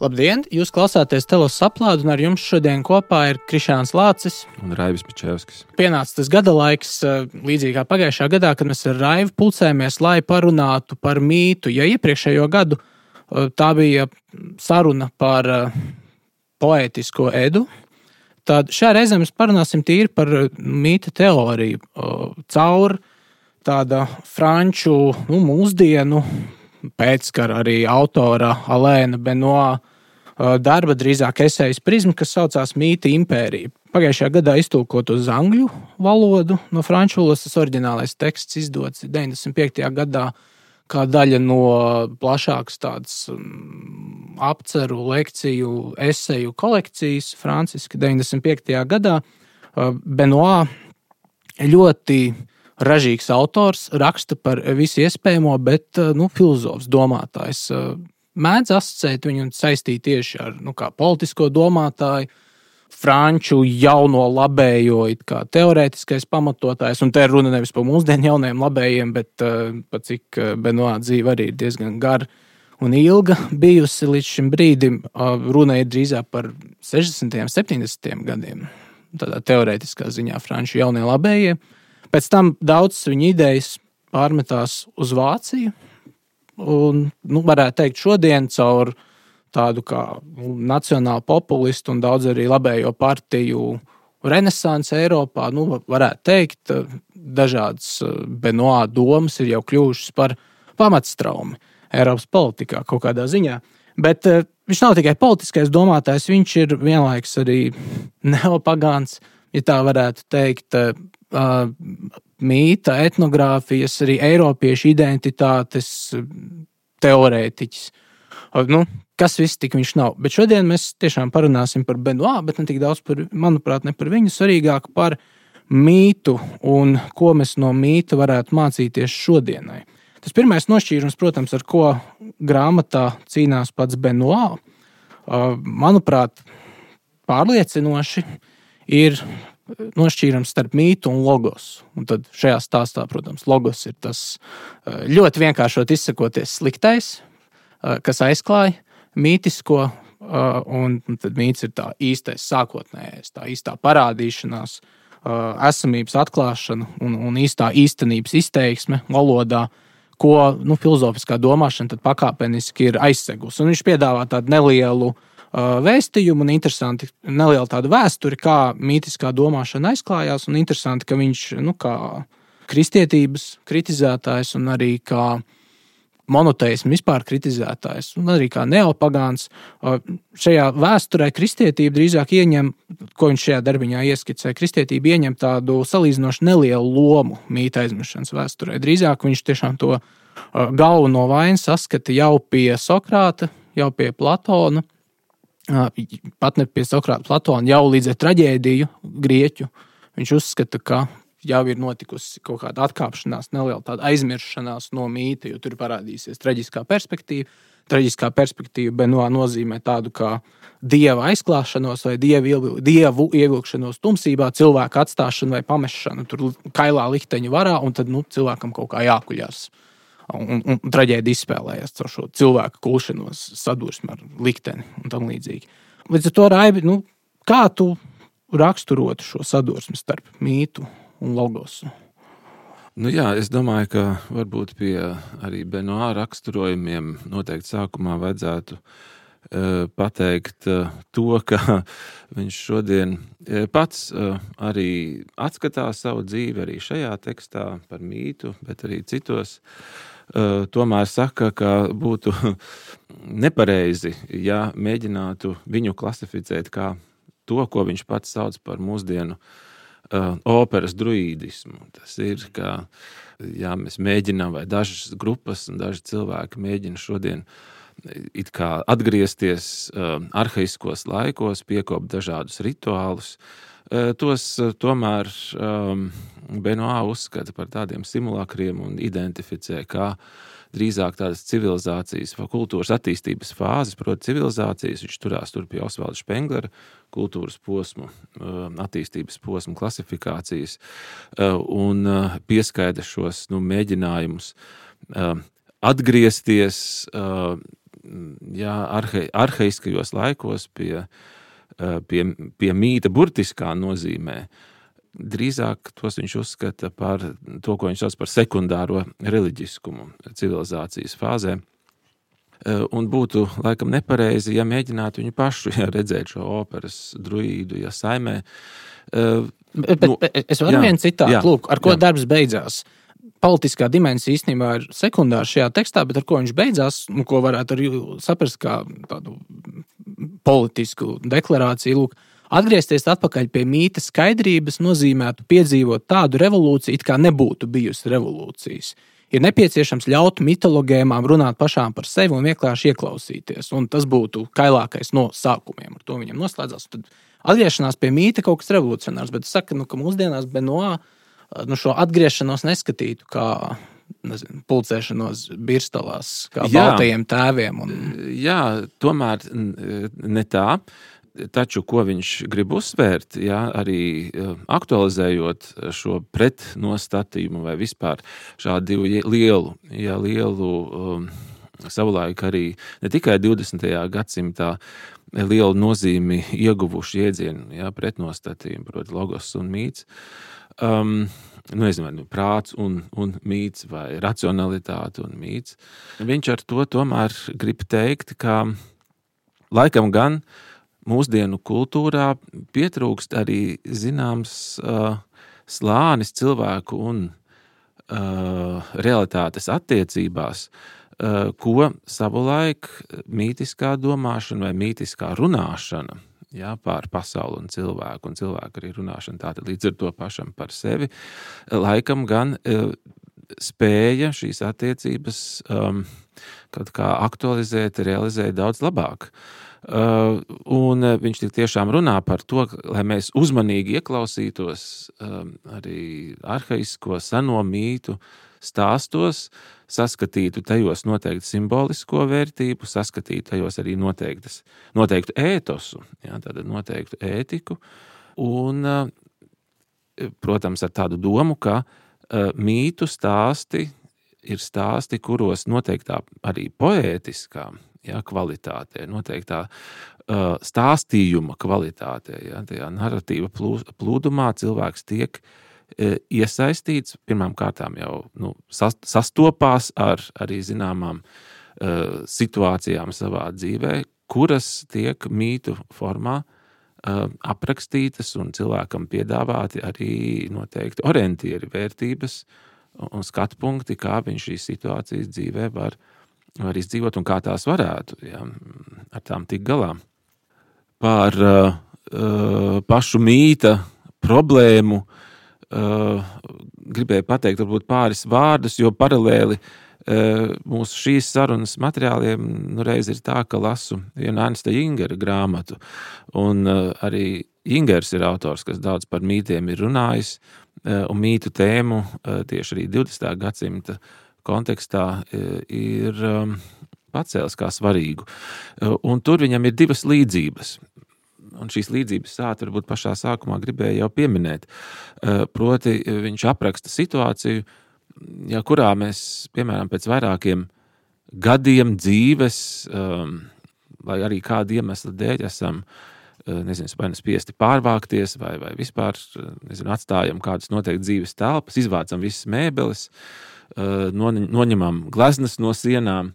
Labdien! Jūs klausāties telos saplādu, un ar jums šodien kopā ir Krišāns Lācis un Raivis Pičevskis. Pienācis tas gada laiks, eh, līdzīgi kā pagājušā gadā, kad mēs ar Raivu pulcējamies, lai parunātu par mītu. Ja iepriekšējo gadu eh, tā bija saruna par eh, poētisko edu, tad šajā reizē mēs parunāsim tīri par mīta teoriju caur tāda franču nu, mūsdienu pēckara arī autora Alēna Benoā darba, drīzāk esejas prizma, kas saucās Mīta impērija. Pagājušajā gadā iztulkot uz angļu valodu no franču valodas, tas oriģinālais teksts izdots 95. gadā kā daļa no plašākas tādas apceru, lekciju, eseju kolekcijas, Franciska 95. gadā. Benoā ļoti ražīgs autors, raksta par visu iespējamo, bet nu, filozofs, domātājs mēdz asociēt viņu saistīt tieši ar nu, politisko domātāju, franču jauno labējo teorētiskais pamatotājs. Un te ir runa nevis par mūsdienu jauniem labējiem, bet uh, par cik uh, Benoā dzīve arī ir diezgan gara un ilga bijusi līdz šim brīdim. Runa ir drīzāk par 60. un 70. gadiem. Tādā teorētiskā ziņā franču jaunie labējie. Pēc tam daudzas viņa idejas pārmetās uz Vāciju, Un, nu, varētu teikt, šodien caur tādu kā nacionālu populistu un daudz arī labējo partiju renesansi Eiropā, nu, varētu teikt, dažādas eh, Benoā domas ir jau kļuvušas par pamatstraumi Eiropas politikā kaut kādā ziņā. Bet uh, viņš nav tikai politiskais domātājs, viņš ir vienlaikus arī neopagāns, ja tā varētu teikt, uh, mīta, etnogrāfijas, arī Eiropiešu identitātes teorētiķis. Nu, kas viss tik viņš nav. Bet šodien mēs tiešām parunāsim par Benoā, bet ne tik daudz par, manuprāt, ne par viņu, svarīgāk par mītu un ko mēs no mīta varētu mācīties šodienai. Tas pirmais nošķīrums, protams, ar ko grāmatā cīnās pats Benoā, manuprāt, pārliecinoši ir nošķīrums starp mītu un logos. Un tad šajā stāstā, protams, logos ir tas eh, ļoti vienkāršot izsakoties sliktais, eh, kas aizklāja mītisko, eh, un tad mīts ir tā īstais sākotnējais, tā īstā parādīšanās, esamības atklāšana un, un īstā īstenības izteiksme valodā. Ko nu, filozofiskā domāšana pakāpeniski ir aizsegusi. Un viņš piedāvā tādu nelielu Uh, vēstījumu un interesanti neliela tāda vēsture, kā mītiskā domāšana aizklājās. Un interesanti, ka viņš nu, kā kristietības kritizētājs un arī kā monoteismu vispār kritizētājs, un arī kā neopagāns. Šajā vēsturē kristietība drīzāk ieņem, ko viņš šajā darbiņā ieskicē, kristietība ieņem tādu salīdzinoši nelielu lomu mītā aizmirstības vēsturē. Drīzāk viņš tiešām to galveno vainu saskata jau pie Sokrāta, jau pie Platona pat ne pie Sokrāta Platona, jau līdz ar traģēdiju grieķu. Viņš uzskata, ka jau ir notikusi kaut kāda atkāpšanās, neliela aizmiršanās no mīta, jo tur parādīsies traģiskā perspektīva. Traģiskā perspektīva Benoā nozīmē tādu kā dieva aizklāšanos vai dievu, dievu ievilkšanos tumsībā, cilvēku atstāšanu vai pamešanu tur kailā likteņa varā, un tad nu, cilvēkam kaut kā jākuļās. Uh, un, un traģēdija izspēlējās ar šo cilvēku kulšanos, sadursmi ar likteni un tam līdzīgi. Līdz ar to Raibi, nu, kā tu raksturotu šo sadursmi starp mītu un logosu? Nu jā, es domāju, ka varbūt pie arī Benoā raksturojumiem noteikti sākumā vajadzētu uh, pateikt uh, to, ka viņš šodien uh, pats arī atskatās savu dzīvi arī šajā tekstā par mītu, bet arī citos Eh, tomēr saka, ka būtu nepareizi, ja mēģinātu viņu klasificēt kā to, ko viņš pats sauc par mūsdienu uh, operas druīdismu. Tas ir, ka ja mēs mēģinām, vai dažas grupas un daži cilvēki mēģina šodien atgriezties uh, arhaiskos laikos, piekopt dažādus rituālus, uh, tos eh, tomēr um, Benoā uzskata par tādiem simulakriem un identificē kā drīzāk tādas civilizācijas vai kultūras attīstības fāzes, proti, civilizācijas. Viņš turās tur pie Osvalda Špenglera kultūras posmu, ehm, attīstības posmu klasifikācijas eh, un pieskaida šos nu, mēģinājumus ehm, atgriezties jā, arhe, arheiskajos laikos pie, pie, pie mīta burtiskā nozīmē. Drīzāk tos viņš uzskata par to, ko viņš sauc par sekundāro reliģiskumu civilizācijas fāzē. Un būtu laikam nepareizi, ja mēģinātu viņu pašu ja redzēt šo operas druīdu, ja saimē. Bet, nu, bet es varu vienu citātu, lūk, ar ko jā. darbs beidzās. Politiskā dimensija īstenībā ir sekundāra šajā tekstā, bet ar ko viņš beidzās, un ko varētu arī saprast kā tādu politisku deklarāciju. Lūk, Atgriezties atpakaļ pie mītnes skaidrības nozīmētu piedzīvot tādu revolūciju, it kā nebūtu bijusi revolūcijas. Ir nepieciešams ļaut mitologēmām runāt pašām par sevi un vienkārši ieklausīties. Un tas būtu kailākais no sākumiem. Ar to viņam noslēdzās. Tad atgriešanās pie mītnes kaut kas revolucionārs, bet es saku, nu, ka mūsdienās Benoā nu, šo atgriešanos neskatītu kā nezinu, pulcēšanos birstalās, kā jā, baltajiem tēviem. Un... Jā, tomēr ne tā. Taču, ko viņš grib uzsvērt, jā, arī e, aktualizējot šo pretnostatījumu vai vispār šādu lielu, jā, lielu um, savulaik arī ne tikai 20. gadsimtā lielu nozīmi ieguvuši jēdzienu, jā, pretnostatījumu, proti, logos un mīts. Um, nu, nezinu, nu prāts un, un mīts, vai racionalitāte un mīts. Viņš ar to tomēr grib teikt, ka laikam gan mūsdienu kultūrā pietrūkst arī zināms uh, slānis cilvēku un uh, realitātes attiecībās, uh, ko savulaik mītiskā domāšana vai mītiskā runāšana ja, pār pasauli un cilvēku, un cilvēku arī runāšanu. Tātad līdz ar to pašam par sevi laikam gan uh, spēja šīs attiecības um, kaut kā aktualizēt, realizēt daudz labāk. Uh, un viņš tiešām runā par to, lai mēs uzmanīgi ieklausītos um, arī arhaisko seno mītu stāstos, saskatītu tajos noteikti simbolisko vērtību, saskatītu tajos arī noteiktas, noteiktu ētosu, jā, tātad noteiktu ētiku, un, eh, protams, ar tādu domu, ka eh, mītu stāsti ir stāsti, kuros noteiktā arī poētiskā ja, kvalitātē, noteiktā uh, stāstījuma kvalitātē, ja, tajā narratīva plūdumā cilvēks tiek uh, E, iesaistīts. Pirmkārt, jau nu, sastopās ar arī zināmām uh, situācijām savā dzīvē, kuras tiek mītu formā uh, aprakstītas un cilvēkam piedāvāti arī noteikti orientieri, vērtības un skatu punkti, kā viņš šīs situācijas dzīvē var, var izdzīvot un kā tās varētu ja, ar tām tikt galā. Par uh, pašu mīta problēmu uh, uh, gribēju pateikt varbūt pāris vārdus, jo paralēli uh, mūsu šīs sarunas materiāliem nu, reiz ir tā, ka lasu vienu Ernsta Ingera grāmatu. Un uh, arī Ingers ir autors, kas daudz par mītiem ir runājis, uh, un mītu tēmu uh, tieši arī 20. gadsimta kontekstā uh, ir um, pacēlis kā svarīgu. Un tur viņam ir divas līdzības un šīs līdzības sāta varbūt pašā sākumā gribēja jau pieminēt. Eh, proti, viņš apraksta situāciju, ja, kurā mēs, piemēram, pēc vairākiem gadiem dzīves, vai arī kāda iemesla dēļ esam eh, nezinu, vai nu spiesti pārvākties, vai, vai vispār nezinu, atstājam kādas noteikti dzīves telpas, izvācam visas mēbeles, eh, noņemam gleznas no sienām,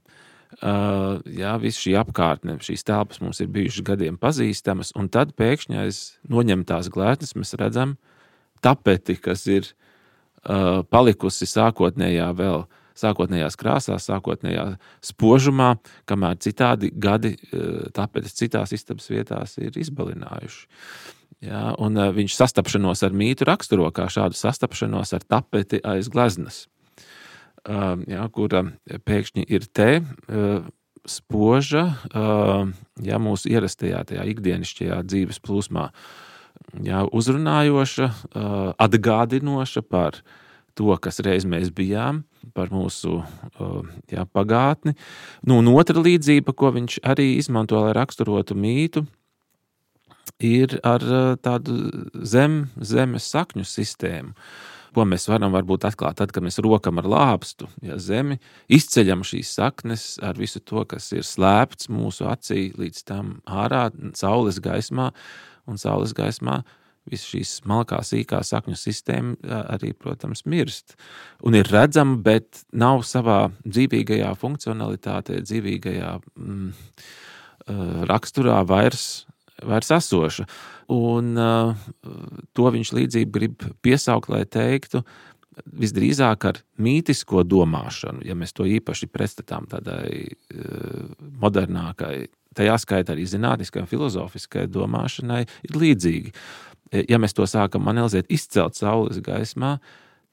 Uh, jā, viss šī apkārtne, šīs telpas mums ir bijušas gadiem pazīstamas, un tad pēkšņi aiz noņemtās glētnes mēs redzam tapeti, kas ir uh, palikusi sākotnējā vēl. Sākotnējās krāsās, sākotnējā spožumā, kamēr citādi gadi uh, tapetes citās istabas vietās ir izbalinājuši. Jā, un uh, viņš sastapšanos ar mītu raksturo kā šādu sastapšanos ar tapeti aiz gleznas jā, kura pēkšņi ir te spoža jā, mūsu ierastajā, tajā ikdienišķajā dzīves plūsmā. Jā, uzrunājoša, atgādinoša par to, kas reiz mēs bijām, par mūsu jā, pagātni. Nu, un otra līdzība, ko viņš arī izmanto, lai raksturotu mītu, ir ar tādu zem, zemes sakņu sistēmu. Ko mēs varam varbūt atklāt tad, kad mēs rokam ar lāpstu ja, zemi, izceļam šīs saknes ar visu to, kas ir slēpts mūsu acī līdz tam ārā, saules gaismā un saules gaismā. Visas šīs smalkā, sīkā sakņu sistēma arī, protams, mirst. Un ir redzama, bet nav savā dzīvīgajā funkcionalitātē, dzīvīgajā mm, raksturā vairs, vairs esoša. Un uh, to viņš līdzību grib piesaukt, lai teiktu, visdrīzāk ar mītisko domāšanu, ja mēs to īpaši pretstatām tādai uh, modernākai, tajā skaitā arī zinātniskai un filozofiskai domāšanai, ir līdzīgi. Ja mēs to sākam analizēt, izcelt saules gaismā,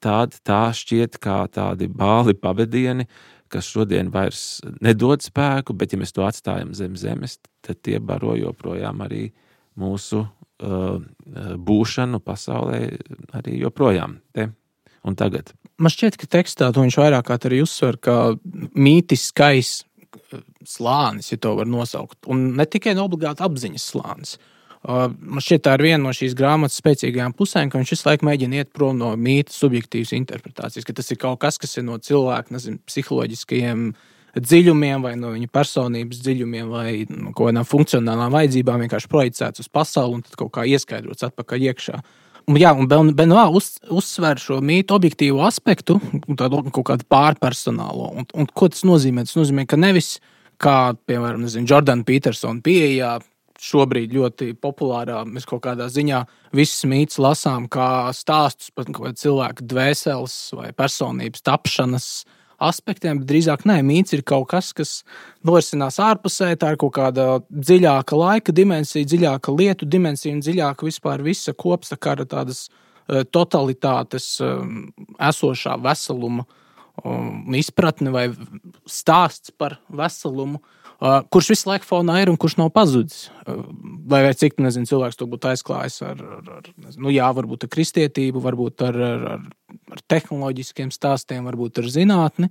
tad tā šķiet kā tādi bāli pavadieni, kas šodien vairs nedod spēku, bet ja mēs to atstājam zem zemes, tad tie baro joprojām arī mūsu Uh, būšanu pasaulē arī joprojām te un tagad. Man šķiet, ka tekstā to viņš vairāk kā arī uzsver, ka mītiskais uh, slānis, ja to var nosaukt, un ne tikai obligāti apziņas slānis. Uh, man šķiet, tā ir viena no šīs grāmatas spēcīgajām pusēm, ka viņš visu laiku mēģina iet prom no mītnes, subjektīvas interpretācijas, ka tas ir kaut kas, kas ir no cilvēka nezinu, psiholoģiskajiem dziļumiem, vai no viņa personības dziļumiem, vai no kaut kādām funkcionālām vajadzībām vienkārši projicēts uz pasauli un tad kaut kā ieskaidrots atpakaļ iekšā. Un, jā, un Benoā uz, uzsver šo mītu objektīvu aspektu, tādu kaut kādu pārpersonālo. Un, un ko tas nozīmē? Tas nozīmē, ka nevis kā, piemēram, Jordana Petersona pieejā, šobrīd ļoti populārā. Mēs kaut kādā ziņā visus mītus lasām kā stāstus par cilvēku dvēseles vai personības tapšanas aspektiem, bet drīzāk nē, mīts ir kaut kas, kas norisinās ārpusē. Tā ir kaut kāda dziļāka laika dimensija, dziļāka lietu dimensija un dziļāka vispār visa kopsakara tādas eh, totalitātes eh, esošā veseluma um, izpratne vai stāsts par veselumu. Uh, kurš visu laiku fonā ir un kurš nav pazudis. Uh, vai, vai cik nezinu, cilvēks to būtu aizklājis ar, ar, ar nu, jā, varbūt ar kristietību, varbūt ar, ar, ar, ar tehnoloģiskiem stāstiem, varbūt ar zinātni.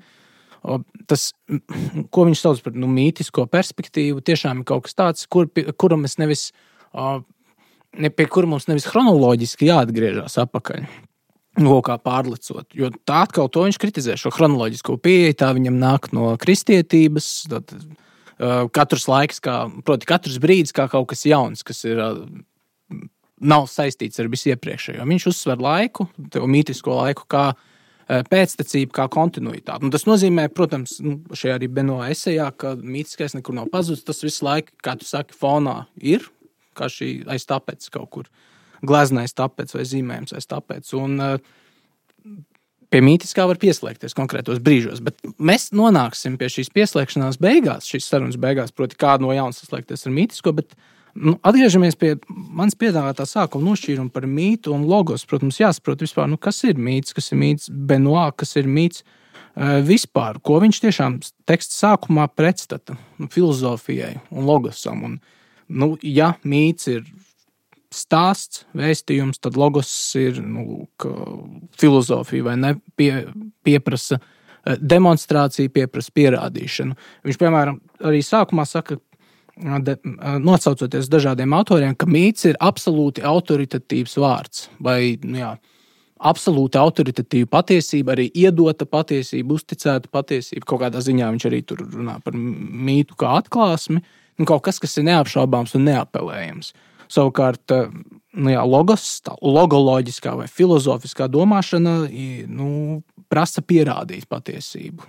Uh, tas, ko viņš sauc par nu, mītisko perspektīvu, tiešām ir kaut kas tāds, kur, kuram mēs nevis, ne, pie kura mums nevis chronoloģiski jāatgriežas atpakaļ. Kaut kā pārlecot. Jo tā atkal to viņš kritizē, šo chronoloģisko pieeju. Tā viņam nāk no kristietības. Tad, katrs laiks, kā, proti, katrs brīdis kā kaut kas jauns, kas ir. Eh, nav saistīts ar visu iepriekšējo. Viņš uzsver laiku, to mītisko laiku, kā eh, pēctecību, kā kontinuitāti. Un tas nozīmē, protams, nu, šajā arī Benoā esejā, ka mītiskais nekur nav pazudis. Tas visu laiku, kā tu saki, fonā ir, kā šī aiz tāpēc kaut kur gleznais tāpēc vai zīmējums aiz tāpēc. Un, pie mītiskā var pieslēgties konkrētos brīžos, bet mēs nonāksim pie šīs pieslēgšanās beigās, šīs sarunas beigās, proti, kādu no jauna saslēgties ar mītisko. Bet, nu, atgriežamies pie manas piedāvātā sākuma nošķīruma par mītu un logos. Protams, jāsaprot, vispār, nu, kas ir mīts, kas ir mīts Benoā, kas ir mīts uh, vispār, ko viņš tiešām teksta sākumā pretstata nu, filozofijai un logosam. Un, nu, ja mīts ir stāsts, vēstījums, tad logos ir nu, filozofija vai ne, pie, pieprasa eh, demonstrāciju, pieprasa pierādīšanu. Viņš, piemēram, arī sākumā saka, de, nosaucoties dažādiem autoriem, ka mīts ir absolūti autoritatīvs vārds. Vai, nu, jā, absolūti autoritatīva patiesība, arī iedota patiesība, uzticēta patiesība. Kaut kādā ziņā viņš arī tur runā par mītu kā atklāsmi, nu, kaut kas, kas ir neapšaubāms un neapelējams. Uh, Savukārt, eh, nu jā, logos, logoloģiskā vai filozofiskā domāšana nu, prasa pierādīt patiesību.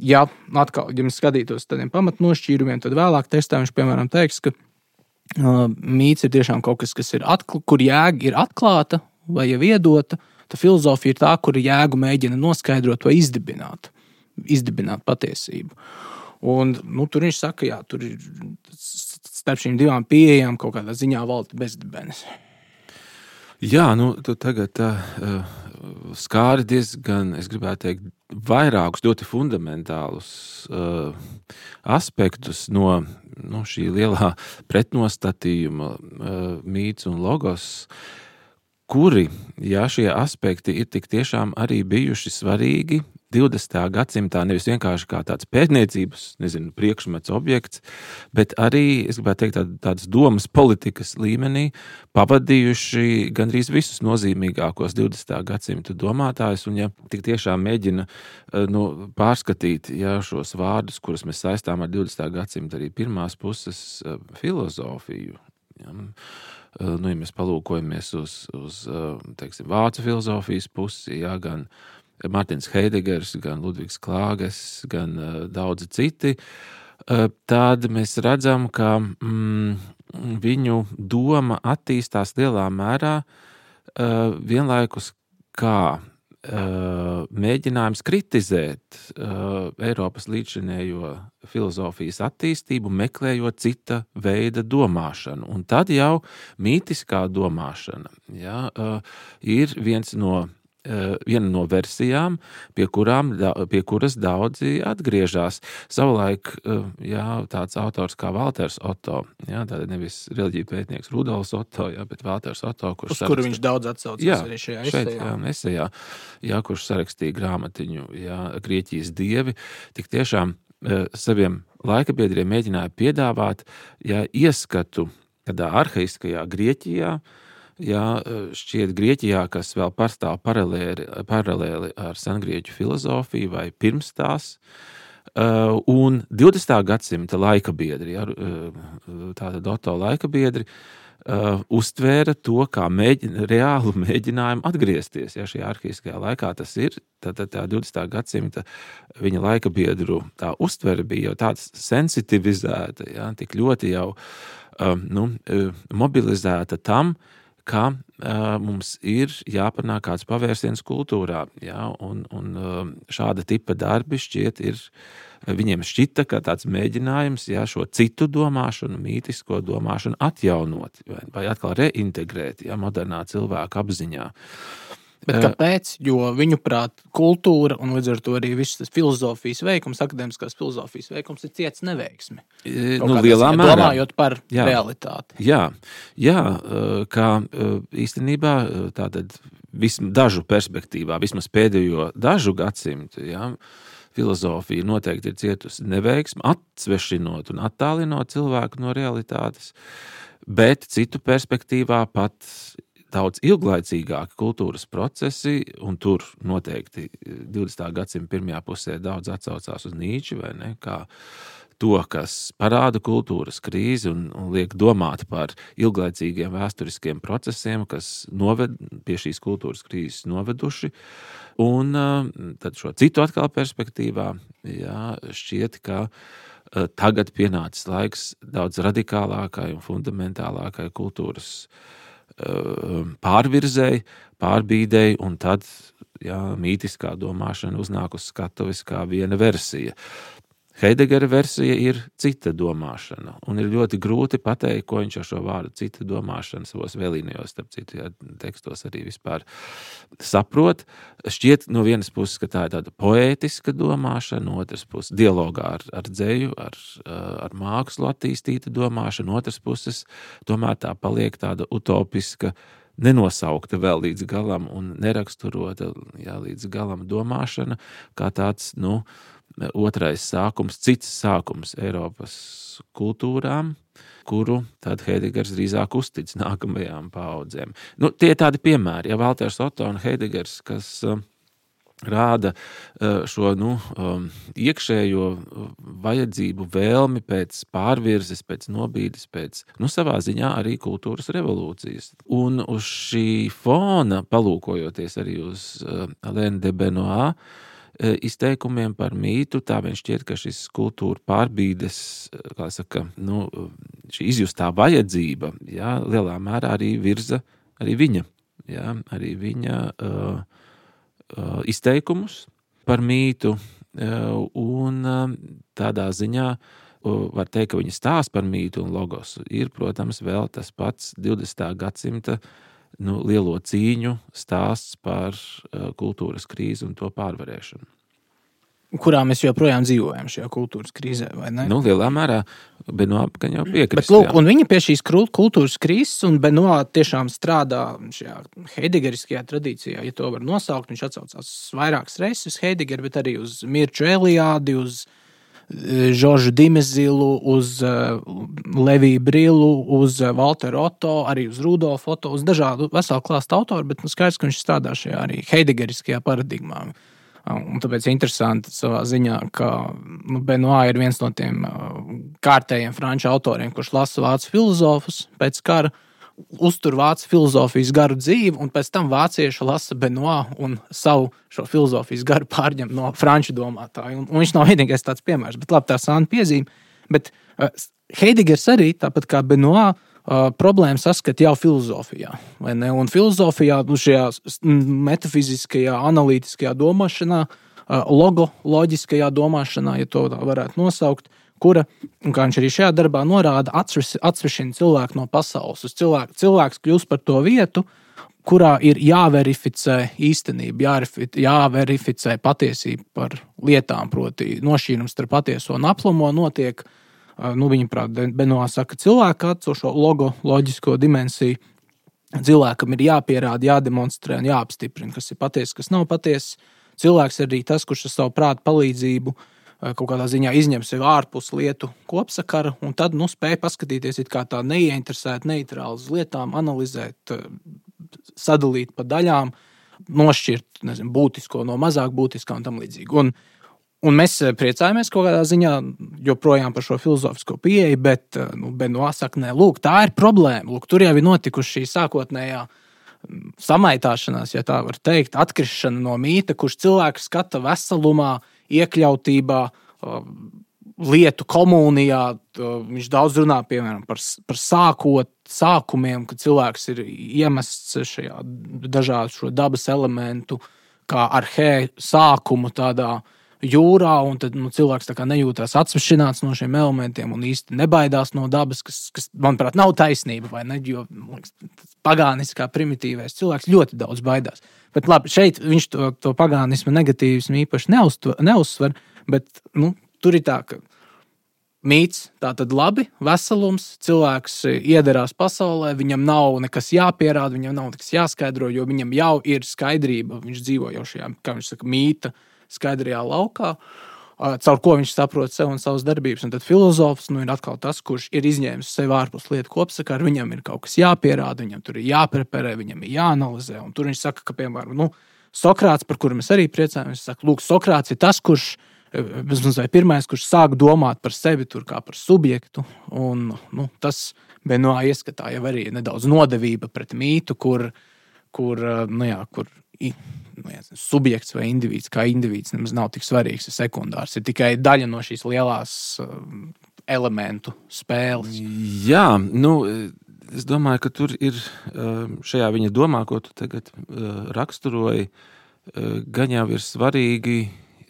Ja, atkal, ja mēs skatītos uz tādiem pamatnošķīrumiem, tad vēlāk testā viņš, piemēram, teiks, ka uh, mīts ir tiešām kaut kas, kas ir atklāts, kur jēga ir atklāta vai jau iedota. Tā filozofija ir tā, kur jēgu mēģina noskaidrot vai izdibināt, izdibināt patiesību. Un, nu, tur viņš saka, ka tur ir starp šīm divām pieejām kaut kādā ziņā valda bezdibenis. Jā, nu, tu tagad uh, skāri diezgan, es gribētu teikt, vairākus ļoti fundamentālus uh, aspektus no, no šī lielā pretnostatījuma, uh, mīts un logos, kuri, ja šie aspekti ir tik tiešām arī bijuši svarīgi 20. gadsimtā nevis vienkārši kā tāds pētniecības, nezinu, priekšmets, objekts, bet arī, es gribētu teikt, tād, tādas domas politikas līmenī pavadījuši gandrīz visus nozīmīgākos 20. gadsimta domātājus. Un, ja tik tiešām mēģina eh, nu, pārskatīt ja, šos vārdus, kurus mēs saistām ar 20. gadsimta arī pirmās puses eh, filozofiju. Ja, eh, nu, ja mēs palūkojamies uz, uz teiksim, vācu filozofijas pusi, ja, gan Mārtiņš Heidegers, gan Ludvigs Klāges, gan uh, daudzi citi, uh, tad mēs redzam, ka mm, viņu doma attīstās lielā mērā uh, vienlaikus kā uh, mēģinājums kritizēt uh, Eiropas līdzinējo filozofijas attīstību, meklējot cita veida domāšanu. Un tad jau mītiskā domāšana ja, uh, ir viens no viena no versijām, pie, kurām, pie kuras daudzi atgriežas. Savulaik eh, jā, tāds autors kā Walters Otto, jā, nevis reliģija pētnieks Rudolfs Otto, jā, bet Walters Otto, kurš Uz kuru viņš daudz atsaucas arī šajā šeit, esejā. Jā, esejā, jā, kurš sarakstīja grāmatiņu jā, Grieķijas dievi, tik tiešām eh, saviem laikabiedriem mēģināja piedāvāt jā, ieskatu tādā arhaiskajā Grieķijā, Jā, šķiet, Grieķijā, kas vēl pastāv paralēli, paralēli ar sengrieķu filozofiju vai pirms tās, un 20. gadsimta laika biedri, jā, tātad Doto laika biedri, uh, uztvēra to kā mēģin, reālu mēģinājumu atgriezties. Ja šajā arhīskajā laikā tas ir, tad, tad tā 20. gadsimta viņa laika biedru tā uztvere bija jau tāda sensitivizēta, ja, tik ļoti jau um, nu, mobilizēta tam, uh, ka uh, mums ir jāpanāk kāds pavērsiens kultūrā. Ja, un, un uh, šāda tipa darbi šķiet ir. Viņiem šķita, ka tāds mēģinājums ja, šo citu domāšanu, mītisko domāšanu atjaunot vai, vai atkal reintegrēt ja, modernā cilvēka apziņā. Uh, Bet kāpēc? Jo viņu prāt, kultūra un līdz ar to arī viss tas filozofijas veikums, akadēmiskās filozofijas veikums ir ciets neveiksmi. Nu, lielā mērā. Domājot par jā, realitāti. Jā, jā, kā īstenībā tātad vismaz dažu perspektīvā, vismaz pēdējo dažu gadsimtu, jā, filozofija noteikti ir cietusi neveiksmi, atsvešinot un attālinot cilvēku no realitātes, bet citu perspektīvā pat daudz ilglaicīgāki kultūras procesi, un tur noteikti 20. gadsimta pirmajā pusē daudz atsaucās uz Nīču vai ne? Kā to, kas parāda kultūras krīzi un, un liek domāt par ilglaicīgiem vēsturiskiem procesiem, kas noved pie šīs kultūras krīzes noveduši. Un tad šo citu atkal perspektīvā jā, šķiet, ka tagad pienācis laiks daudz radikālākai un fundamentālākai kultūras Um, pārvirzēji, pārbīdēji, un tad jā, mītiskā domāšana uznāk uz skatuves kā viena versija. Heidegera versija ir cita domāšana, un ir ļoti grūti pateikt, ko viņš ar šo vārdu cita domāšana savos vēlīnijos, starp citu, ja, tekstos arī vispār saprot. Šķiet no vienas puses, ka tā ir tāda poētiska domāšana, no otras puses dialogā ar, ar dzēju, ar, ar mākslu attīstīta domāšana, no otras puses tomēr tā paliek tāda utopiska nenosaukta vēl līdz galam un neraksturota jā, līdz galam domāšana, kā tāds, nu, otrais sākums, cits sākums Eiropas kultūrām, kuru tad Heidegers drīzāk uztic nākamajām paudzēm. Nu, tie ir tādi piemēri, ja Valters Otto un Heidegers, kas uh, rāda uh, šo nu, um, iekšējo vajadzību, vēlmi pēc pārvirzes, pēc nobīdes, pēc nu, savā ziņā arī kultūras revolūcijas. Un uz šī fona, palūkojoties arī uz uh, Lēnu de Benoā, izteikumiem par mītu. Tā viņš šķiet, ka šis kultūra pārbīdes, e, saka, nu, šī izjustā vajadzība, jā, lielā mērā arī virza arī viņa, jā, arī viņa uh, uh, izteikumus par mītu. Uh, un uh, tādā ziņā uh, var teikt, ka viņa stāsta par mītu un logosu ir, protams, vēl tas pats 20. gadsimta uh, nu, lielo cīņu stāsts par uh, kultūras krīzi un to pārvarēšanu. kurā mēs joprojām dzīvojam šajā kultūras krīzē. Nu, lielā mērā Benoāta jau piekrīt. Viņa pie šīs kultūras krīzes, un Benoāta tiešām strādā šajā heidegeriskajā tradīcijā, ja to var nosaukt. Viņš atsaucās vairākas reizes uz Heidegeru, bet arī uz Mirču Eliādi, uz Žoržu Dimezilu, uz uh, Leviju Brilu, uz uh, Walteru Otto, arī uz Rudolfu Otto, uz dažādu veselu klāstu autoru, bet nu, skaidrs, ka viņš strādā šajā arī heidegeriskajā paradigmā. Un tāpēc ir interesanti savā ziņā, ka nu, Benoā ir viens no tiem uh, kārtējiem franču autoriem, kurš lasa vācu filozofus pēc kara, uztur vācu filozofijas garu dzīvi, un pēc tam vācieši lasa Benoā un savu šo filozofijas garu pārņem no franču domātāju. Un, un viņš nav vienīgais tāds piemērs, bet labi, tā sāna piezīme. Bet uh, Heidegers arī, tāpat kā Benoā, uh, problēmu saskata jau filozofijā. Un filozofijā, nu, šajā metafiziskajā, analītiskajā domāšanā, uh, logo, loģiskajā domāšanā, ja tā varētu nosaukt, kura, kā viņš arī šajā darbā norāda, atsvešina cilvēku no pasaules. Cilvēku, cilvēks kļūst par to vietu, kurā ir jāverificē īstenība, jāverificē patiesība par lietām, proti, nošķīrums starp patieso un aplamo notiek uh, nu, viņaprāt, Benoā saka, cilvēka atcošo logo, loģisko dimensiju. Cilvēkam ir jāpierāda, jādemonstrē un jāapstiprina, kas ir patiesa, kas nav patiesa. Cilvēks ir arī tas, kurš ar savu prātu palīdzību kaut kādā ziņā izņem sevi ārpus lietu kopsakara, un tad nu, spēj paskatīties kā tā neieinteresēta, neitrāla uz lietām, analizēt, sadalīt pa daļām, nošķirt nezinu, būtisko no mazāk būtiskā un tam līdzīgi. Un, Un mēs eh, priecājamies kaut kādā ziņā joprojām par šo filozofisko pieeju, bet eh, nu, Benoā saka, nē, lūk, tā ir problēma. Lūk, tur jau ir notikusi šī sākotnējā mm, samaitāšanās, ja tā var teikt, atkrišana no mīta, kurš cilvēks skata veselumā, iekļautībā, lietu komunijā. Viņš daudz runā piemēram, par, par sākot, sākumiem, kad cilvēks ir iemests šajā dažādu dabas elementu, kā arhē sākumu tādā jūrā, un tad nu, cilvēks nejūtas atsvešināts no šiem elementiem un īsti nebaidās no dabas, kas, kas manuprāt, nav taisnība. Ne, jo pagāniskā primitīvais cilvēks ļoti daudz baidās. Bet labi, šeit viņš to, to pagānismu negatīvismu īpaši neuztver, neuzsver, bet nu, tur ir tā, ka mīts, tā tad labi, veselums, cilvēks iedarās pasaulē, viņam nav nekas jāpierāda, viņam nav nekas jāskaidro, jo viņam jau ir skaidrība, viņš dzīvo jau šajā, kā viņš saka, mītā skaidrajā laukā, caur ko viņš saprot sevi un savas darbības. Un tad filozofs nu, ir atkal tas, kurš ir izņēmis sevi ārpus lietu kopsakarā. Viņam ir kaut kas jāpierāda, viņam tur ir jāpreparē, viņam ir jāanalizē. Un tur viņš saka, ka, piemēram, nu, Sokrāts, par kuru mēs arī priecājamies, saka, lūk, Sokrāts ir tas, kurš ir pirmais, kurš sāk domāt par sevi tur kā par subjektu. Un, nu, tas Benoā ieskatā jau arī nedaudz nodevība pret mītu, kur, kur, nu, jā, kur nu, jā, subjekts vai indivīds, kā indivīds, nemaz nav tik svarīgs, ir sekundārs. Ir tikai daļa no šīs lielās uh, elementu spēles. Jā, nu, es domāju, ka tur ir uh, šajā viņa domā, ko tu tagad raksturoji, gan jau ir svarīgi.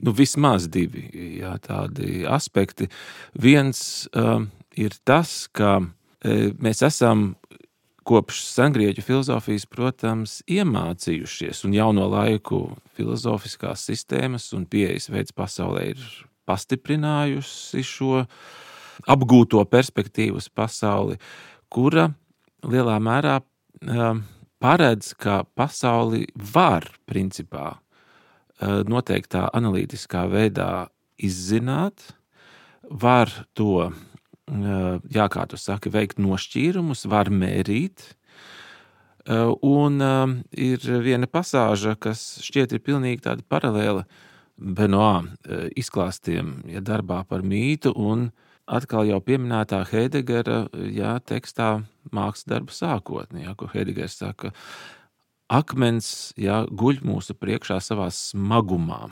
Nu, vismaz divi jā, tādi aspekti. Viens uh, ir tas, ka mēs esam kopš sengrieķu filozofijas, protams, iemācījušies, un jauno laiku filozofiskās sistēmas un pieejas veids pasaulē ir pastiprinājusi šo apgūto perspektīvu uz pasauli, kura lielā mērā um, paredz, ka pasauli var principā uh, noteiktā analītiskā veidā izzināt, var to jā, kā tu saki, veikt nošķīrumus, var mērīt. Un ir viena pasāža, kas šķiet ir pilnīgi tāda paralēla Benoā izklāstiem, ja darbā par mītu, un atkal jau pieminētā Heidegera jā, tekstā mākslas darba sākotnē, ko Heidegers saka, akmens jā, guļ mūsu priekšā savā smagumā.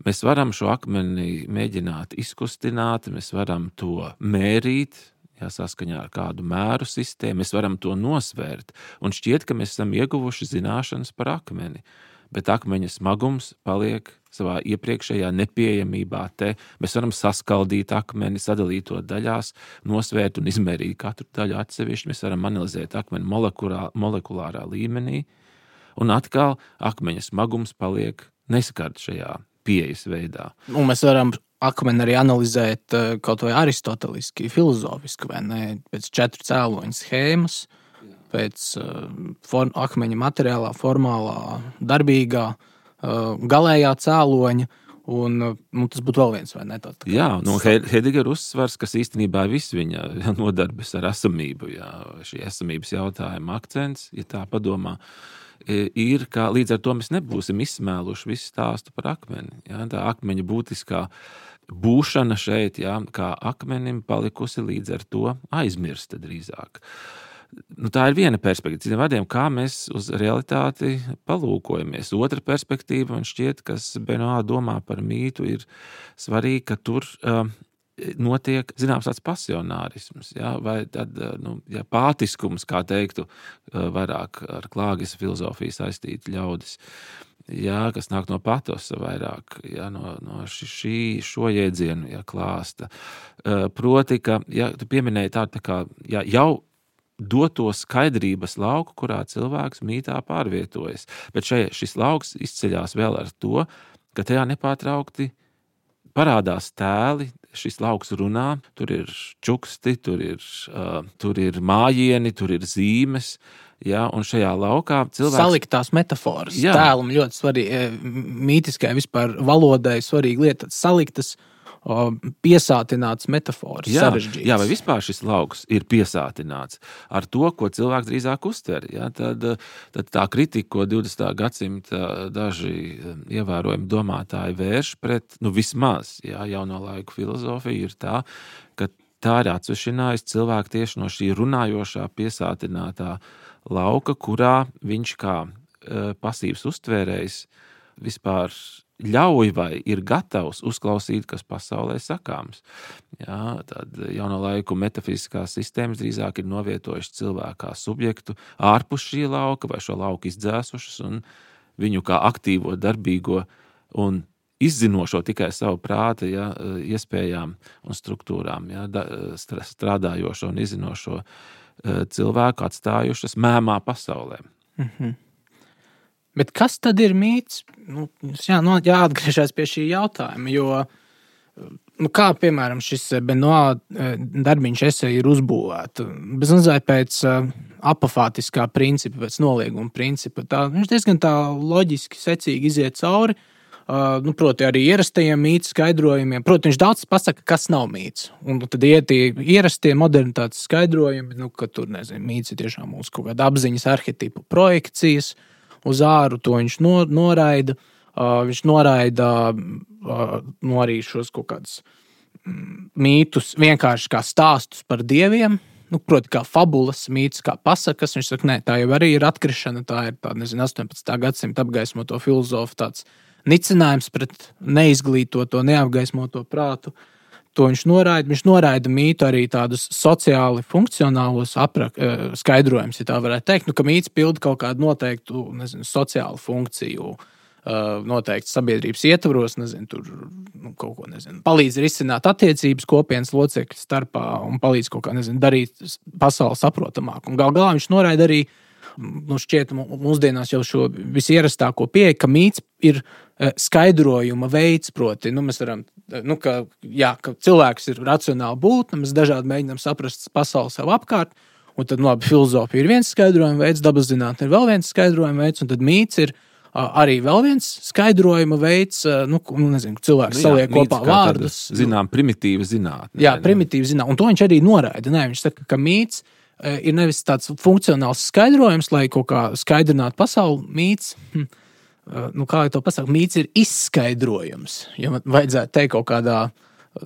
Mēs varam šo akmeni mēģināt izkustināt, mēs varam to mērīt, jā, saskaņā ar kādu mēru sistēmu, mēs varam to nosvērt. Un šķiet, ka mēs esam ieguvuši zināšanas par akmeni. Bet akmeņa smagums paliek savā iepriekšējā nepieejamībā. Te mēs varam saskaldīt akmeni, sadalīt to daļās, nosvērt un izmērīt katru daļu atsevišķi. Mēs varam analizēt akmeni molekulārā, molekulārā līmenī. Un atkal akmeņa smagums paliek neskarts šajā pieejas veidā. Un mēs varam akmeni arī analizēt eh, kaut vai aristoteliski, filozofiski, vai ne? Pēc četru cēloņu schēmas, pēc uh, form, akmeņa materiālā, formālā, darbīgā, uh, galējā cēloņa. Un, nu, tas būtu vēl viens, vai ne? Tā, tā jā, no Heidegera uzsvars, kas īstenībā ir viss viņa nodarbes ar esamību, jā, šī esamības jautājuma akcents, ja tā padomā. Uh, ir, ka līdz ar to mēs nebūsim izsmēluši visu stāstu par akmeni. Ja? Tā akmeņa būtiskā būšana šeit, ja, kā akmenim, palikusi līdz ar to aizmirsta drīzāk. Nu, tā ir viena perspektīva. Citiem vārdiem, kā mēs uz realitāti palūkojamies. Otra perspektīva, man šķiet, kas Benoā domā par mītu, ir svarīga, ka tur uh, notiek zināms tāds pasionārisms, ja, vai tad, eh, nu, ja, pātiskums, kā teiktu, eh, vairāk ar klāgas filozofiju saistīti ļaudis. Jā, kas nāk no patosa vairāk, jā, no, no šī, šo jēdzienu jā, klāsta. Eh, proti, ka ja, tu pieminēji tādu tā kā jā, jau doto skaidrības lauku, kurā cilvēks mītā pārvietojas. Bet šeit šis lauks izceļas vēl ar to, ka tajā nepārtraukti parādās tēli, šis lauks runā, tur ir čuksti, tur ir, uh, tur ir mājiņi, tur ir zīmes. Ja, un šajā laukā cilvēks saliktās metafāras. Tēlam ļoti svarīgi, mītiskai vispār valodai svarīga lieta - saliktas piesātināts metafors. Jā, jā, vai vispār šis lauks ir piesātināts ar to, ko cilvēks drīzāk uztver. Jā, tad, tad tā kritika, ko 20. gadsimta daži ievērojami domātāji vērš pret, nu vismaz jā, jauno laiku filozofiju, ir tā, ka tā ir atsvešinājusi cilvēku tieši no šī runājošā, piesātinātā lauka, kurā viņš kā pasīvs uztvērējs vispār ļauj vai ir gatavs uzklausīt, kas pasaulē sakāms. Jā, tad jauno laiku metafiziskās sistēmas drīzāk ir novietojušas cilvēku kā subjektu ārpus šī lauka vai šo lauku izdzēsušas un viņu kā aktīvo, darbīgo un izzinošo tikai savu prāta ja, iespējām un struktūrām, ja, strādājošo un izzinošo eh, cilvēku atstājušas mēmā pasaulē. Mm -hmm. Bet kas tad ir mīts? Nu, jā, nu, jāatgriežas pie šī jautājuma. Jo, nu, kā piemēram šis Benoā eh, darbiņš esē ir uzbūvēts? Bez mazliet pēc apofātiskā principa, pēc nolieguma principa. Tā, viņš diezgan tā loģiski, secīgi iziet cauri. Uh, nu, proti, arī ierastajiem mītnes skaidrojumiem. Protams, viņš daudz pasaka, kas nav mīts. Un tad iet tie ierastie modernitātes skaidrojumi, nu, ka tur, nezinu, mīts ir tiešām mūsu kaut kāda apziņas arhitektu projekcijas. Uh, uz āru, to viņš no, noraida. Uh, viņš noraida uh, no arī šos kaut kādus mm, mītus, vienkārši kā stāstus par dieviem. Nu, proti, kā fabulas, mīts, kā pasakas. Viņš saka, nē, tā jau arī ir atkrišana. Tā ir tā, nezinu, 18. gadsimta apgaismoto filozofu tāds nicinājums pret neizglītoto, neapgaismoto prātu. Uh, To viņš noraida. Viņš noraida mītu arī tādus sociāli funkcionālus aprak, eh, skaidrojumus, ja tā varētu teikt. Nu, ka mīts pilda kaut kādu noteiktu nezinu, sociālu funkciju. Uh, noteikti sabiedrības ietvaros, nezinu, tur nu, kaut ko nezinu. Palīdz risināt attiecības kopienas locekļu starpā un palīdz kaut kā nezinu, darīt pasauli saprotamāku. Galu galā viņš noraida arī uh, nu, šķiet, mūsdienās jau šo visierastāko pieeju, ka mīts ir e, skaidrojuma veids. Proti, nu, mēs varam, e, nu, ka, jā, ka cilvēks ir racionāli būtne, mēs dažādi mēģinām saprast pasauli sev apkārt. Un tad, nu, labi, filozofija ir viens skaidrojuma veids, dabas zinātnē ir vēl viens skaidrojuma veids, un tad mīts ir arī vēl viens skaidrojuma veids, nu, nu nezinu, cilvēks nu, jā, saliek kopā vārdus. Zinām, primitīva zinātne. Jā, primitīva zinātne. Un to viņš arī noraida. Nē, viņš saka, ka mīts ir ir nevis tāds funkcionāls skaidrojums, lai kaut kā skaidrinātu pasauli. Mīts, hm, eh, nu, kā jau to pasakāt, mīts ir izskaidrojums. Ja man vajadzētu teikt kaut kādā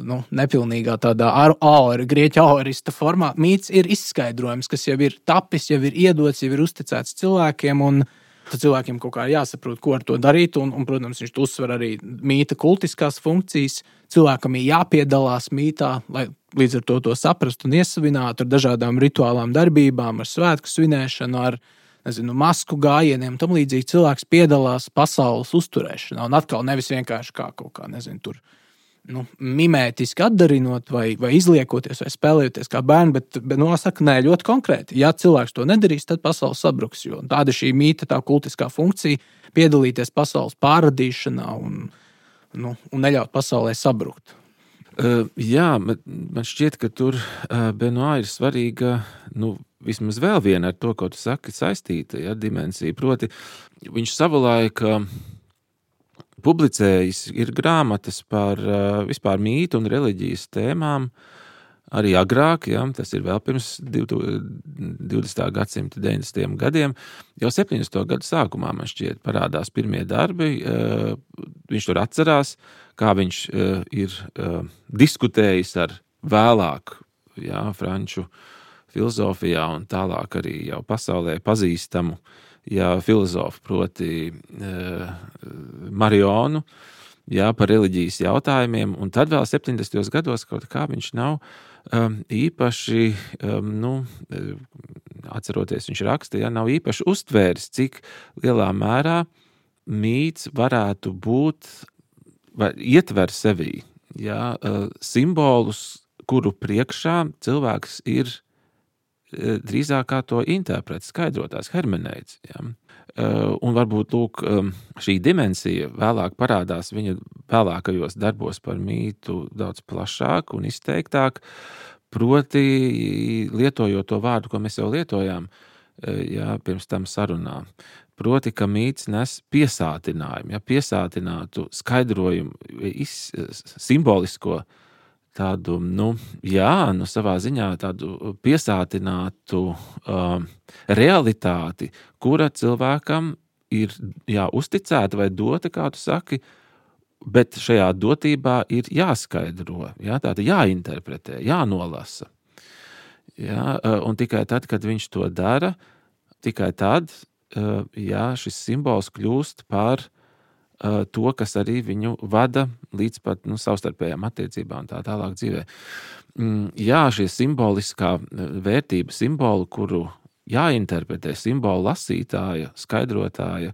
nu, nepilnīgā tādā aura, grieķu aurista formā, mīts ir izskaidrojums, kas jau ir tapis, jau ir iedots, jau ir uzticēts cilvēkiem. Un, Tad cilvēkiem kaut kā jāsaprot, ko ar to darīt. Un, un protams, viņš uzsver arī mīta kultiskās funkcijas. Cilvēkam ir jāpiedalās mītā, lai līdz ar to to saprast un iesavinātu ar dažādām rituālām darbībām, ar svētku svinēšanu, ar nezinu, masku gājieniem. Tam līdzīgi cilvēks piedalās pasaules uzturēšanā. Un atkal nevis vienkārši kā kaut kā, nezinu, tur. Nu, mimētiski atdarinot, vai, vai izliekoties, vai spēlējoties kā bērni, bet, bet nosaka, nē, ļoti konkrēti. Ja cilvēks to nedarīs, tad pasaule sabruks. Tāda ir šī mīta, tā kultiskā funkcija, piedalīties pasaules pārradīšanā un, nu, un neļaut pasaulē sabrukt. Uh, jā, man, man šķiet, ka tur uh, Benoā ir svarīga nu, vismaz vēl viena ar to, ko tu saki, saistīta ja, dimensija. Proti, viņš savulaik uh, publicējis grāmatas par uh, vispār mītu un reliģijas tēmām. Arī agrāk, ja, tas ir vēl pirms 20. gadsimta 90. gadiem, jau 70. gadu sākumā man šķiet, parādās pirmie darbi. Uh, viņš tur atcerās, kā viņš uh, ir uh, diskutējis ar vēlāk, ja, franču filozofijā un tālāk arī jau pasaulē pazīstamu ja, filozofu, proti, Marionu, jā, par reliģijas jautājumiem. Un tad vēl 70. gados kaut kā viņš nav īpaši, um, nu, atceroties, viņš raksta, ja nav īpaši uztvēris, cik lielā mērā mīts varētu būt, vai ietver sevī ja, uh, simbolus, kuru priekšā cilvēks ir Eh, drīzāk kā to interpretēt, skaidrotās hermenēts. Ja? Eh, un varbūt lūk, eh, šī dimensija vēlāk parādās viņa vēlākajos darbos par mītu daudz plašāk un izteiktāk, proti lietojot to vārdu, ko mēs jau lietojām ja, pirms tam sarunā. Proti, ka mīts nes piesātinājumu, ja piesātinātu skaidrojumu, simbolisko uh, tādu, nu, jā, nu, savā ziņā tādu piesātinātu uh, realitāti, kura cilvēkam ir jā, uzticēta vai dota, kā tu saki, bet šajā dotībā ir jāskaidro, jā, tāda jāinterpretē, jānolasa. Jā, uh, un tikai tad, kad viņš to dara, tikai tad uh, jā, šis simbols kļūst par to, kas arī viņu vada līdz pat nu, savstarpējām attiecībām un tā tālāk dzīvē. Mm, jā, šie simboliskā vērtība, simboli, kuru jāinterpretē, simbolu lasītāja, skaidrotāja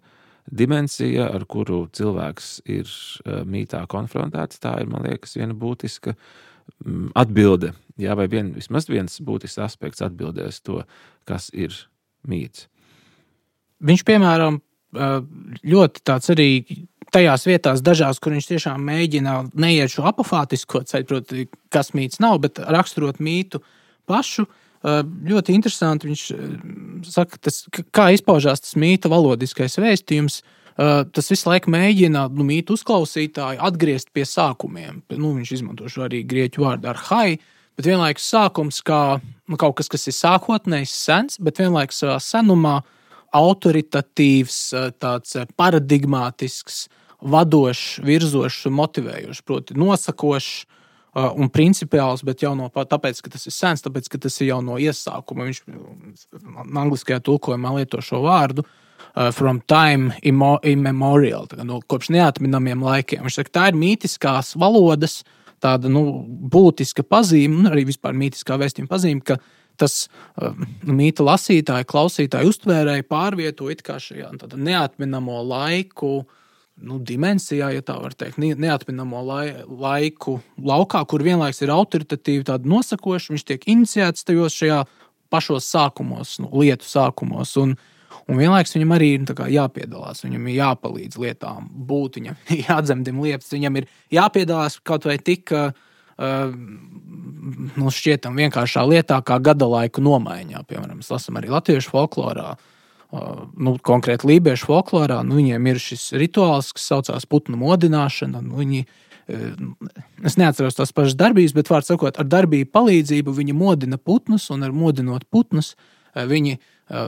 dimensija, ar kuru cilvēks ir mītā konfrontēts, tā ir, man liekas, viena būtiska mm, atbilde, jā, vai vien, vismaz viens būtisks aspekts atbildēs to, kas ir mīts. Viņš, piemēram, ļoti tāds arī tajās vietās, dažās, kur viņš tiešām mēģina neiet šo apofātisko ceļu, proti, kas mīts nav, bet raksturot mītu pašu. Ļoti interesanti viņš saka, tas, kā izpaužās tas mīta valodiskais vēstījums. Tas visu laiku mēģina nu, mītu uzklausītāju atgriezt pie sākumiem. Nu, viņš izmanto šo arī grieķu vārdu ar hai, bet vienlaikus sākums kā nu, kaut kas, kas ir sākotnējs, sens, bet vienlaikus savā senumā autoritatīvs, tāds paradigmātisks, vadošs, virzošs un motivējošs, proti, nosakošs un principiāls, bet jau no tāpēc, ka tas ir sens, tāpēc, ka tas ir jau no iesākuma. Viņš angliskajā tulkojumā lieto šo vārdu. From time immemorial, no kopš neatminamiem laikiem. Viņš saka, tā ir mītiskās valodas, tāda nu, būtiska pazīme, un arī vispār mītiskā vēstījuma pazīme, ka tas uh, mīta lasītāji, klausītāji uztvērēji pārvieto it kā šajā neatminamo laiku uh, nu, dimensijā, ja tā var teikt, neatminamo lai, laiku laukā, kur vienlaikus ir autoritatīvi, tāda nosakoša. Viņš tiek iniciēts tajos pašos sākumos, nu, lietu sākumos. Un, un vienlaikus viņam arī ir jāpiedalās, viņam ir jāpalīdz lietām būt, viņam jādzemdina lietas, viņam ir jāpiedalās kaut vai tik. Uh, nu, šķietam vienkāršā lietā, kā gada laiku nomaiņā. Piemēram, mēs lasām arī latviešu folklorā. Uh, nu, konkrēti lībiešu folklorā, nu, viņiem ir šis rituāls, kas saucās putnu modināšana. Nu, viņi, es neatceros tās pašas darbības, bet, vārds sakot, ar darbību palīdzību viņi modina putnus, un ar modinot putnus viņi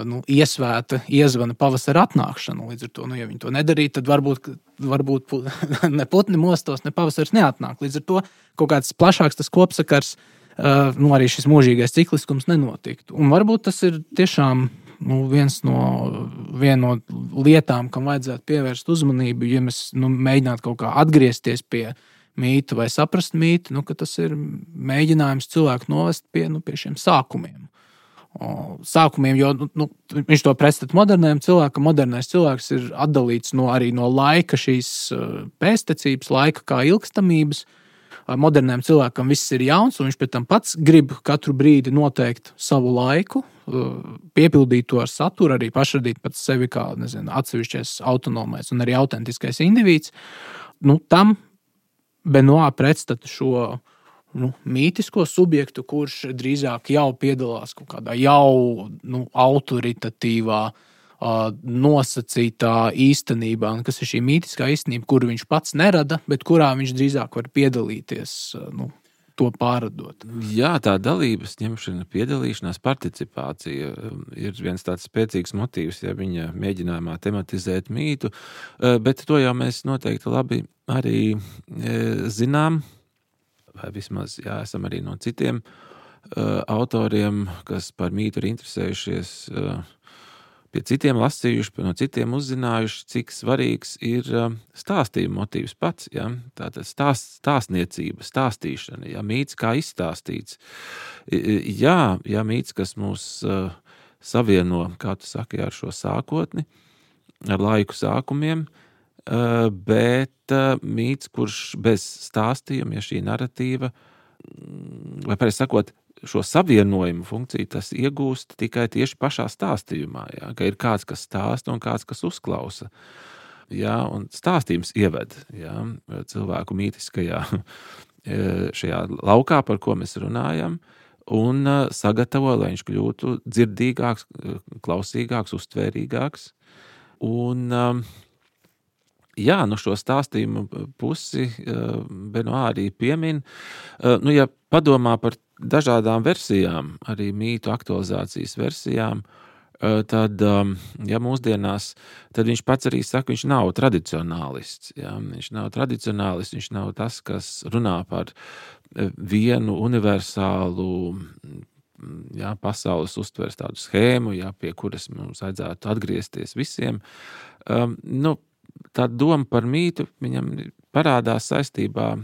nu, iesvēta, iezvana pavasara atnākšanu. Līdz ar to, nu, ja viņi to nedarītu, tad varbūt, varbūt ne putni mostos, ne pavasars neatnāk. Līdz ar to kaut kāds plašāks kopsakars, nu, arī šis mūžīgais cikliskums nenotiktu. Un varbūt tas ir tiešām nu, viens no, no lietām, kam vajadzētu pievērst uzmanību, ja mēs nu, mēģinātu kaut kā atgriezties pie mītu vai saprast mītu, nu, tas ir mēģinājums cilvēku novest pie, nu, pie šiem sākumiem. O, sākumiem, jo nu, nu viņš to pretstata moderniem cilvēkam. Modernais cilvēks ir atdalīts no, no laika, šīs pēstniecības, laika kā ilgstamības. Uh, moderniem cilvēkam viss ir jauns, un viņš pēc tam pats grib katru brīdi noteikt savu laiku, piepildīt to ar saturu, arī pašradīt pats sevi kā nezinu, atsevišķais, autonomais un arī autentiskais indivīds. Nu, tam Benoā pretstatu šo nu, mītisko subjektu, kurš drīzāk jau piedalās kaut kādā jau nu, autoritatīvā, uh, nosacītā īstenībā, kas ir šī mītiskā īstenība, kuru viņš pats nerada, bet kurā viņš drīzāk var piedalīties. Nu, To pārdot. Jā, tā dalības ņemšana, piedalīšanās, participācija ir viens tāds spēcīgs motīvs, ja viņa mēģinājumā tematizēt mītu, bet to jau mēs noteikti labi arī zinām vai vismaz jā, esam arī no citiem autoriem, kas par mītu ir interesējušies, pie citiem lasījuši, no citiem uzzinājuši, cik svarīgs ir uh, stāstījuma motīvs pats. Ja? Tātad stāst, stāstniecība, stāstīšana, ja? mīts kā izstāstīts. Jā, jā mīts, kas mūs uh, savieno, kā tu saki, ar šo sākotni, ar laiku sākumiem, uh, bet eh, mīts, kurš bez stāstījuma, ja šī narratīva, mm, vai pēc sakot, šo savienojumu funkciju tas iegūst tikai tieši pašā stāstījumā. Ja, ka ir kāds, kas stāsta un kāds, kas uzklausa. Ja, un stāstījums ieved ja, cilvēku mītiskajā eh, šajā laukā, par ko mēs runājam, un sagatavo, lai viņš kļūtu dzirdīgāks, klausīgāks, uztvērīgāks. Un, uh, Jā, nu šo stāstījumu pusi uh, Benoā arī piemin. Uh, nu, ja padomā par dažādām versijām, arī mītu aktualizācijas versijām, uh, tad, um, ja mūsdienās, tad viņš pats arī saka, viņš nav tradicionālists. Ja? Viņš nav tradicionālists, viņš nav tas, kas runā par vienu universālu jā, pasaules uztveres tādu schēmu, jā, pie kuras mums vajadzētu atgriezties visiem. Um, nu, tā doma par mītu viņam parādās saistībā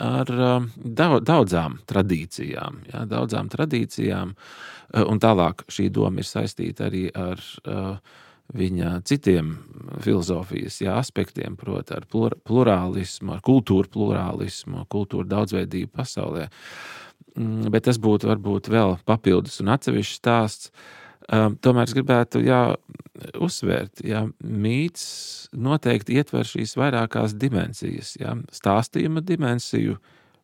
ar um, daudzām tradīcijām. Jā, daudzām tradīcijām, uh, un tālāk šī doma ir saistīta arī ar uh, viņa citiem filozofijas jā, aspektiem, proti, ar plurālismu, ar kultūru plurālismu, kultūru daudzveidību pasaulē. Mm, bet tas būtu varbūt vēl papildus un atsevišķs stāsts. Um, tomēr es gribētu jā, uzsvērt, ka mīts noteikti ietver šīs vairākās dimensijas, jā, stāstījuma dimensiju,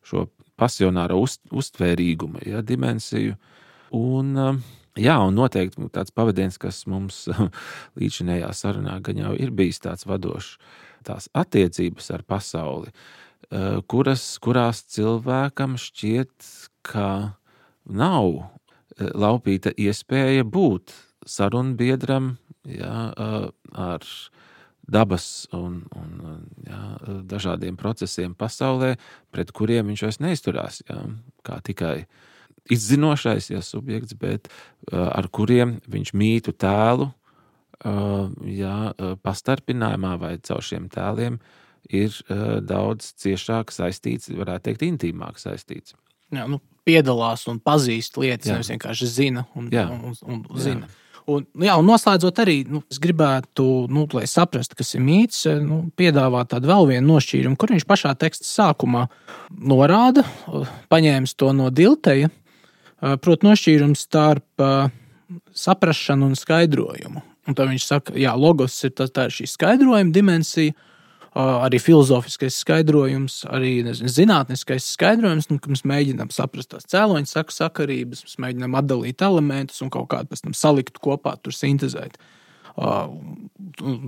šo pasionāro uz, uztvērīguma jā, dimensiju. Un, um, jā, un noteikti tāds pavadījums, kas mums līdzinējā sarunā gan jau ir bijis tāds vadošs, tās attiecības ar pasauli, uh, kuras, kurās cilvēkam šķiet, ka nav laupīta iespēja būt sarunbiedram jā, ar dabas un, un jā, dažādiem procesiem pasaulē, pret kuriem viņš vairs neizturās. Jā, kā tikai izzinošais jā, subjekts, bet ar kuriem viņš mītu tēlu, jā, pastarpinājumā vai caur šiem tēliem ir daudz ciešāk saistīts, varētu teikt, intīmāk saistīts. Jā, nu, piedalās un pazīst lietas, nevis vienkārši zina un, jā. un, un, un zina. Jā. Un, nu jā, un noslēdzot arī, nu, es gribētu, nu, lai saprastu, kas ir mīts, nu, piedāvāt tādu vēl vienu nošķīrumu, kur viņš pašā teksta sākumā norāda, paņēmis to no Dilteja, proti, nošķīrums starp saprāšanu un skaidrojumu. Un tad viņš saka, ka logos ir tā, tā šī skaidrojuma dimensija, arī filozofiskais skaidrojums, arī nezinu, zinātniskais skaidrojums, nu, mēs mēģinām saprast tās cēloņa saku sakarības, mēs mēģinām atdalīt elementus un kaut kādu pēc tam salikt kopā, tur sintēzēt. Uh,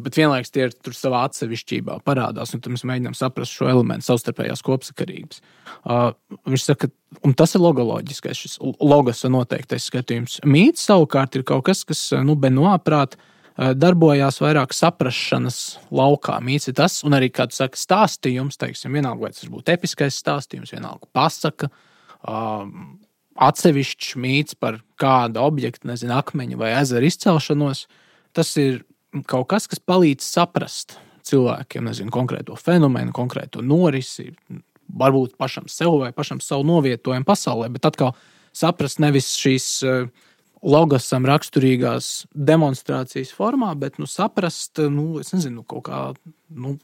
bet vienlaikus tie ir savā atsevišķībā parādās, un mēs mēģinām saprast šo elementu savstarpējās kopsakarības. Uh, viņš saka, un tas ir logoloģiskais, šis logos noteiktais skatījums. Mīts savukārt ir kaut kas, kas, nu, benoprāt, uh, Eh, darbojās vairāk saprāšanas laukā. Mīts ir tas, un arī kāds saka, stāstījums, teiksim, vienalga, vai tas būtu episkais stāstījums, vienalga pasaka, um, atsevišķs mīts par kādu objektu, nezinu, akmeņa vai ezera izcelšanos. Tas ir kaut kas, kas palīdz saprast cilvēkiem, nezinu, konkrēto fenomenu, konkrēto norisi, varbūt pašam sev vai pašam savu novietojumu pasaulē, bet atkal saprast nevis šīs uh, logosam raksturīgās demonstrācijas formā, bet nu, saprast, nu, nezinu, kaut kā. Nu,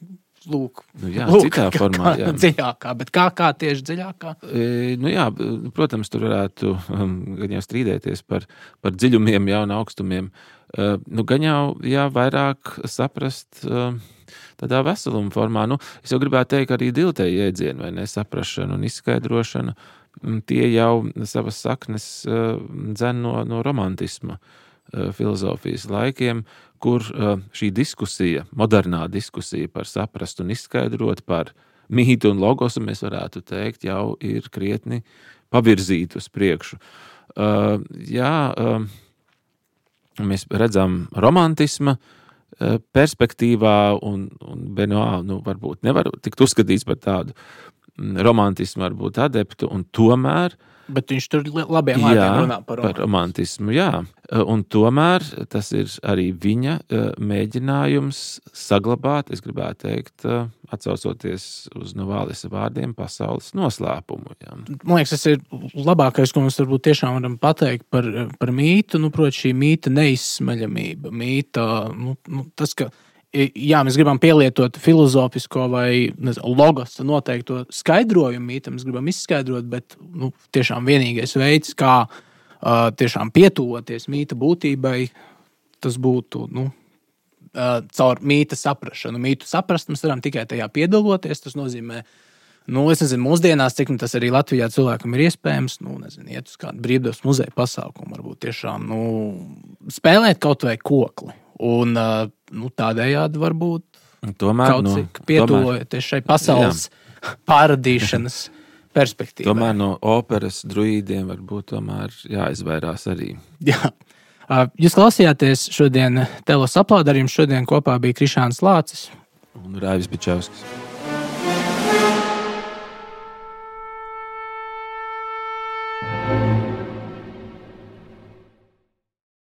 Lūk, nu jā, lūk, citā kā, formā. Jā. Dziļākā, bet kā, kā tieši dziļākā? E, nu jā, protams, tur varētu um, gan jau strīdēties par, par dziļumiem, jau un augstumiem. Uh, nu, gan jau jā, vairāk saprast uh, tādā veseluma formā. Nu, es jau gribētu teikt, arī diltēji jēdzieni, vai nesaprašana un izskaidrošana, tie jau savas saknes dzen no, no romantisma filozofijas laikiem, kur šī diskusija, modernā diskusija par saprast un izskaidrot, par mītu un logosu, mēs varētu teikt, jau ir krietni pavirzīta uz priekšu. Jā, mēs redzam romantismu perspektīvā, un, un Benoā nu, varbūt nevar tikt uzskatīts par tādu romantismu, varbūt adeptu, un tomēr Bet viņš tur labiem vārdiem runā par romantismu. Par romantismu jā. Un tomēr tas ir arī viņa mēģinājums saglabāt, es gribētu teikt, atcaucoties uz Novālisa vārdiem, pasaules noslēpumu. Jā. Man liekas, tas ir labākais, ko mēs varbūt tiešām varam pateikt par, par mītu. Nu, proti, šī mīta neizsmeļamība, mīta, nu, nu, tas, ka jā, mēs gribam pielietot filozofisko vai logos noteikto skaidrojumu mītam, mēs gribam izskaidrot, bet nu, tiešām vienīgais veids, kā uh, tiešām pietuvoties mīta būtībai, tas būtu nu, uh, caur mīta saprāšanu. Mītu saprast mēs varam tikai tajā piedaloties. Tas nozīmē, nu, es nezinu, mūsdienās, cik nu, tas arī Latvijā cilvēkam ir iespējams, nu, nezinu, iet uz kādu brīvdabas muzeja pasākumu, varbūt tiešām nu, spēlēt kaut vai kokli Un uh, nu, tādējādi varbūt tomēr, kaut nu, cik pietuvojoties šai pasaules jā. pārādīšanas perspektīvai. Tomēr no operas druīdiem varbūt tomēr jāizvairās arī. Jā. Jūs klausījāties šodien telos aplaudarījums. Šodien kopā bija Krišāns Lācis un Raivis Bičevskis.